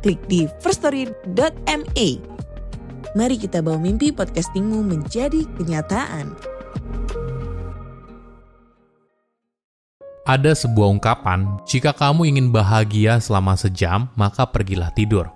klik di firststory.me. Mari kita bawa mimpi podcastingmu menjadi kenyataan. Ada sebuah ungkapan, jika kamu ingin bahagia selama sejam, maka pergilah tidur.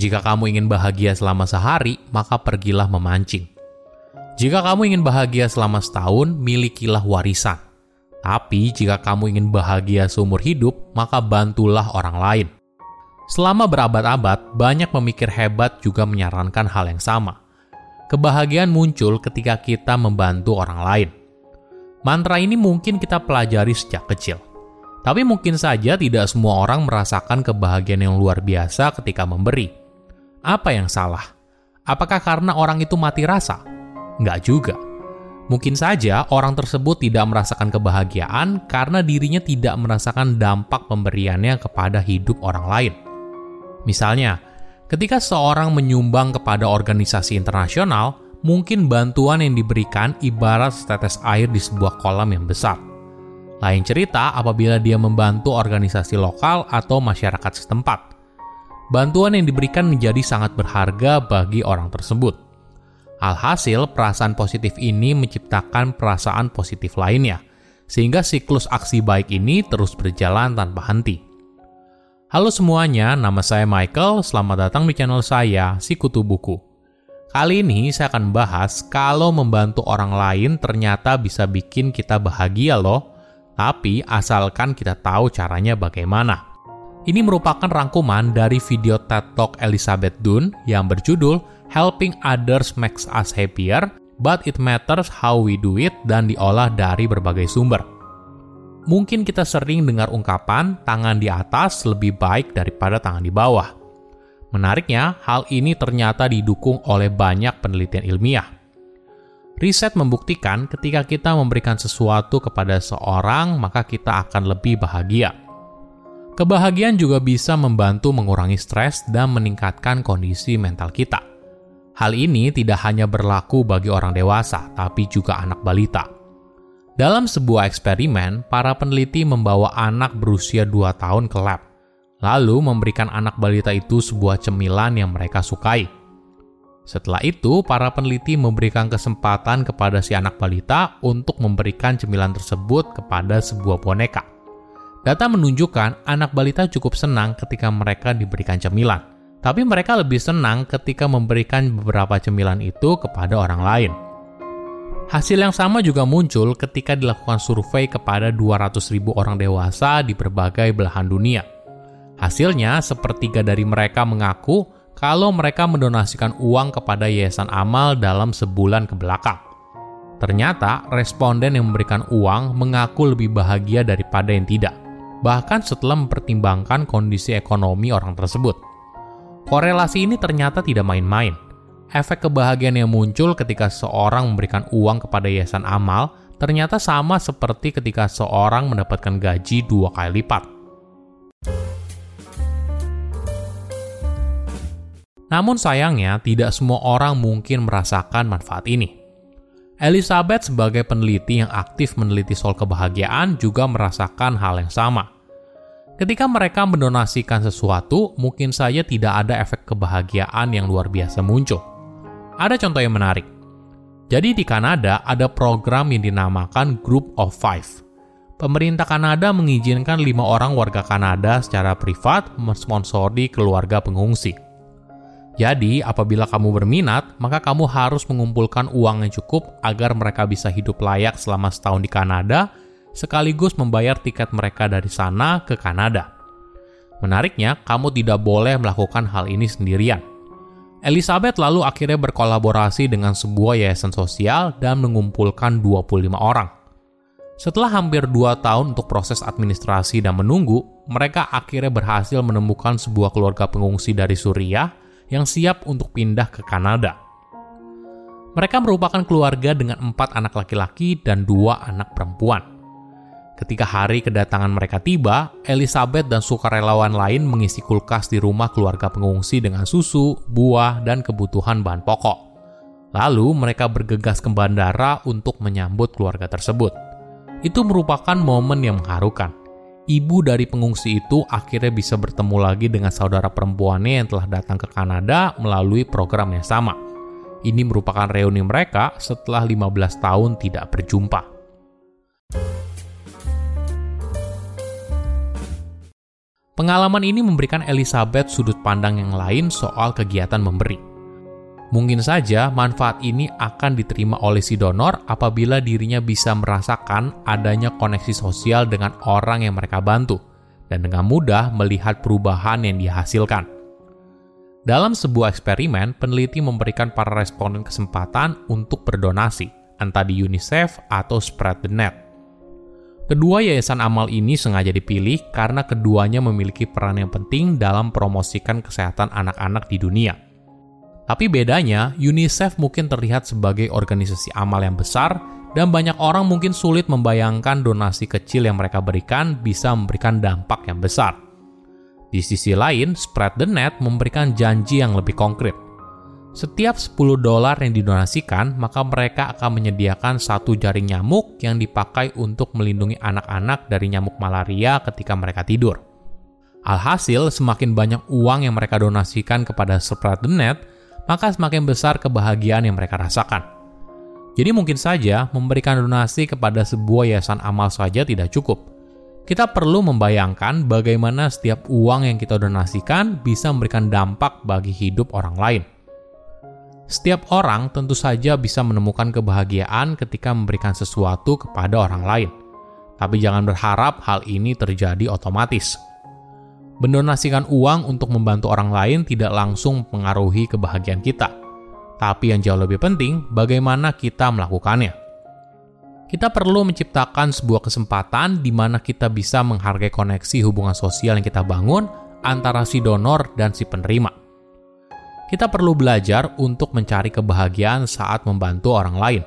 Jika kamu ingin bahagia selama sehari, maka pergilah memancing. Jika kamu ingin bahagia selama setahun, milikilah warisan. Tapi jika kamu ingin bahagia seumur hidup, maka bantulah orang lain. Selama berabad-abad, banyak pemikir hebat juga menyarankan hal yang sama. Kebahagiaan muncul ketika kita membantu orang lain. Mantra ini mungkin kita pelajari sejak kecil. Tapi mungkin saja tidak semua orang merasakan kebahagiaan yang luar biasa ketika memberi. Apa yang salah? Apakah karena orang itu mati rasa? Nggak juga. Mungkin saja orang tersebut tidak merasakan kebahagiaan karena dirinya tidak merasakan dampak pemberiannya kepada hidup orang lain. Misalnya, ketika seorang menyumbang kepada organisasi internasional, mungkin bantuan yang diberikan ibarat setetes air di sebuah kolam yang besar. Lain cerita apabila dia membantu organisasi lokal atau masyarakat setempat bantuan yang diberikan menjadi sangat berharga bagi orang tersebut. Alhasil, perasaan positif ini menciptakan perasaan positif lainnya, sehingga siklus aksi baik ini terus berjalan tanpa henti. Halo semuanya, nama saya Michael. Selamat datang di channel saya, Si Kutu Buku. Kali ini saya akan bahas kalau membantu orang lain ternyata bisa bikin kita bahagia loh, tapi asalkan kita tahu caranya bagaimana. Ini merupakan rangkuman dari video TED Talk Elizabeth Dunn yang berjudul Helping Others Makes Us Happier, But It Matters How We Do It dan diolah dari berbagai sumber. Mungkin kita sering dengar ungkapan tangan di atas lebih baik daripada tangan di bawah. Menariknya, hal ini ternyata didukung oleh banyak penelitian ilmiah. Riset membuktikan ketika kita memberikan sesuatu kepada seorang, maka kita akan lebih bahagia. Kebahagiaan juga bisa membantu mengurangi stres dan meningkatkan kondisi mental kita. Hal ini tidak hanya berlaku bagi orang dewasa, tapi juga anak balita. Dalam sebuah eksperimen, para peneliti membawa anak berusia 2 tahun ke lab, lalu memberikan anak balita itu sebuah cemilan yang mereka sukai. Setelah itu, para peneliti memberikan kesempatan kepada si anak balita untuk memberikan cemilan tersebut kepada sebuah boneka. Data menunjukkan anak balita cukup senang ketika mereka diberikan cemilan, tapi mereka lebih senang ketika memberikan beberapa cemilan itu kepada orang lain. Hasil yang sama juga muncul ketika dilakukan survei kepada 200.000 orang dewasa di berbagai belahan dunia. Hasilnya, sepertiga dari mereka mengaku kalau mereka mendonasikan uang kepada yayasan amal dalam sebulan ke belakang. Ternyata, responden yang memberikan uang mengaku lebih bahagia daripada yang tidak bahkan setelah mempertimbangkan kondisi ekonomi orang tersebut. Korelasi ini ternyata tidak main-main. Efek kebahagiaan yang muncul ketika seorang memberikan uang kepada yayasan amal ternyata sama seperti ketika seorang mendapatkan gaji dua kali lipat. Namun sayangnya, tidak semua orang mungkin merasakan manfaat ini. Elizabeth sebagai peneliti yang aktif meneliti soal kebahagiaan juga merasakan hal yang sama. Ketika mereka mendonasikan sesuatu, mungkin saja tidak ada efek kebahagiaan yang luar biasa muncul. Ada contoh yang menarik. Jadi di Kanada ada program yang dinamakan Group of Five. Pemerintah Kanada mengizinkan lima orang warga Kanada secara privat mensponsori keluarga pengungsi. Jadi, apabila kamu berminat, maka kamu harus mengumpulkan uang yang cukup agar mereka bisa hidup layak selama setahun di Kanada, sekaligus membayar tiket mereka dari sana ke Kanada. Menariknya, kamu tidak boleh melakukan hal ini sendirian. Elizabeth lalu akhirnya berkolaborasi dengan sebuah yayasan sosial dan mengumpulkan 25 orang. Setelah hampir 2 tahun untuk proses administrasi dan menunggu, mereka akhirnya berhasil menemukan sebuah keluarga pengungsi dari Suriah yang siap untuk pindah ke Kanada. Mereka merupakan keluarga dengan empat anak laki-laki dan dua anak perempuan. Ketika hari kedatangan mereka tiba, Elizabeth dan sukarelawan lain mengisi kulkas di rumah keluarga pengungsi dengan susu, buah, dan kebutuhan bahan pokok. Lalu mereka bergegas ke bandara untuk menyambut keluarga tersebut. Itu merupakan momen yang mengharukan. Ibu dari pengungsi itu akhirnya bisa bertemu lagi dengan saudara perempuannya yang telah datang ke Kanada melalui program yang sama. Ini merupakan reuni mereka setelah 15 tahun tidak berjumpa. Pengalaman ini memberikan Elizabeth sudut pandang yang lain soal kegiatan memberi. Mungkin saja manfaat ini akan diterima oleh si donor apabila dirinya bisa merasakan adanya koneksi sosial dengan orang yang mereka bantu dan dengan mudah melihat perubahan yang dihasilkan. Dalam sebuah eksperimen, peneliti memberikan para responden kesempatan untuk berdonasi, entah di UNICEF atau Spread the Net. Kedua yayasan amal ini sengaja dipilih karena keduanya memiliki peran yang penting dalam promosikan kesehatan anak-anak di dunia – tapi bedanya, UNICEF mungkin terlihat sebagai organisasi amal yang besar dan banyak orang mungkin sulit membayangkan donasi kecil yang mereka berikan bisa memberikan dampak yang besar. Di sisi lain, Spread the Net memberikan janji yang lebih konkret. Setiap 10 dolar yang didonasikan, maka mereka akan menyediakan satu jaring nyamuk yang dipakai untuk melindungi anak-anak dari nyamuk malaria ketika mereka tidur. Alhasil, semakin banyak uang yang mereka donasikan kepada Spread the Net, maka semakin besar kebahagiaan yang mereka rasakan. Jadi mungkin saja memberikan donasi kepada sebuah yayasan amal saja tidak cukup. Kita perlu membayangkan bagaimana setiap uang yang kita donasikan bisa memberikan dampak bagi hidup orang lain. Setiap orang tentu saja bisa menemukan kebahagiaan ketika memberikan sesuatu kepada orang lain. Tapi jangan berharap hal ini terjadi otomatis Mendonasikan uang untuk membantu orang lain tidak langsung mempengaruhi kebahagiaan kita. Tapi yang jauh lebih penting, bagaimana kita melakukannya. Kita perlu menciptakan sebuah kesempatan di mana kita bisa menghargai koneksi hubungan sosial yang kita bangun antara si donor dan si penerima. Kita perlu belajar untuk mencari kebahagiaan saat membantu orang lain.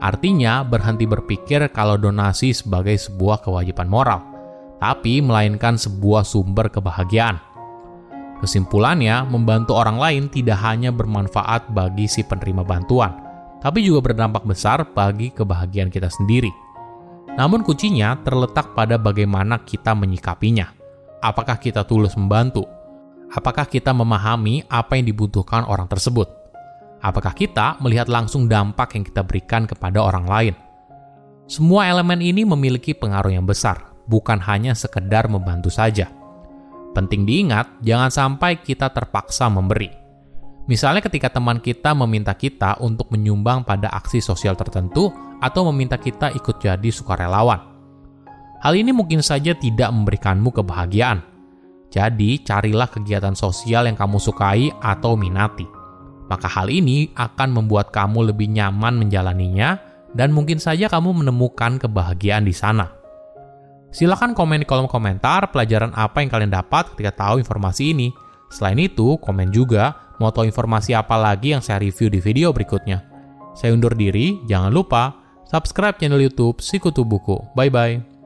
Artinya, berhenti berpikir kalau donasi sebagai sebuah kewajiban moral tapi melainkan sebuah sumber kebahagiaan. Kesimpulannya, membantu orang lain tidak hanya bermanfaat bagi si penerima bantuan, tapi juga berdampak besar bagi kebahagiaan kita sendiri. Namun kuncinya terletak pada bagaimana kita menyikapinya. Apakah kita tulus membantu? Apakah kita memahami apa yang dibutuhkan orang tersebut? Apakah kita melihat langsung dampak yang kita berikan kepada orang lain? Semua elemen ini memiliki pengaruh yang besar, bukan hanya sekedar membantu saja. Penting diingat, jangan sampai kita terpaksa memberi. Misalnya ketika teman kita meminta kita untuk menyumbang pada aksi sosial tertentu atau meminta kita ikut jadi sukarelawan. Hal ini mungkin saja tidak memberikanmu kebahagiaan. Jadi, carilah kegiatan sosial yang kamu sukai atau minati. Maka hal ini akan membuat kamu lebih nyaman menjalaninya dan mungkin saja kamu menemukan kebahagiaan di sana. Silahkan komen di kolom komentar pelajaran apa yang kalian dapat ketika tahu informasi ini. Selain itu, komen juga mau tahu informasi apa lagi yang saya review di video berikutnya. Saya undur diri, jangan lupa subscribe channel YouTube Sikutu Buku. Bye bye.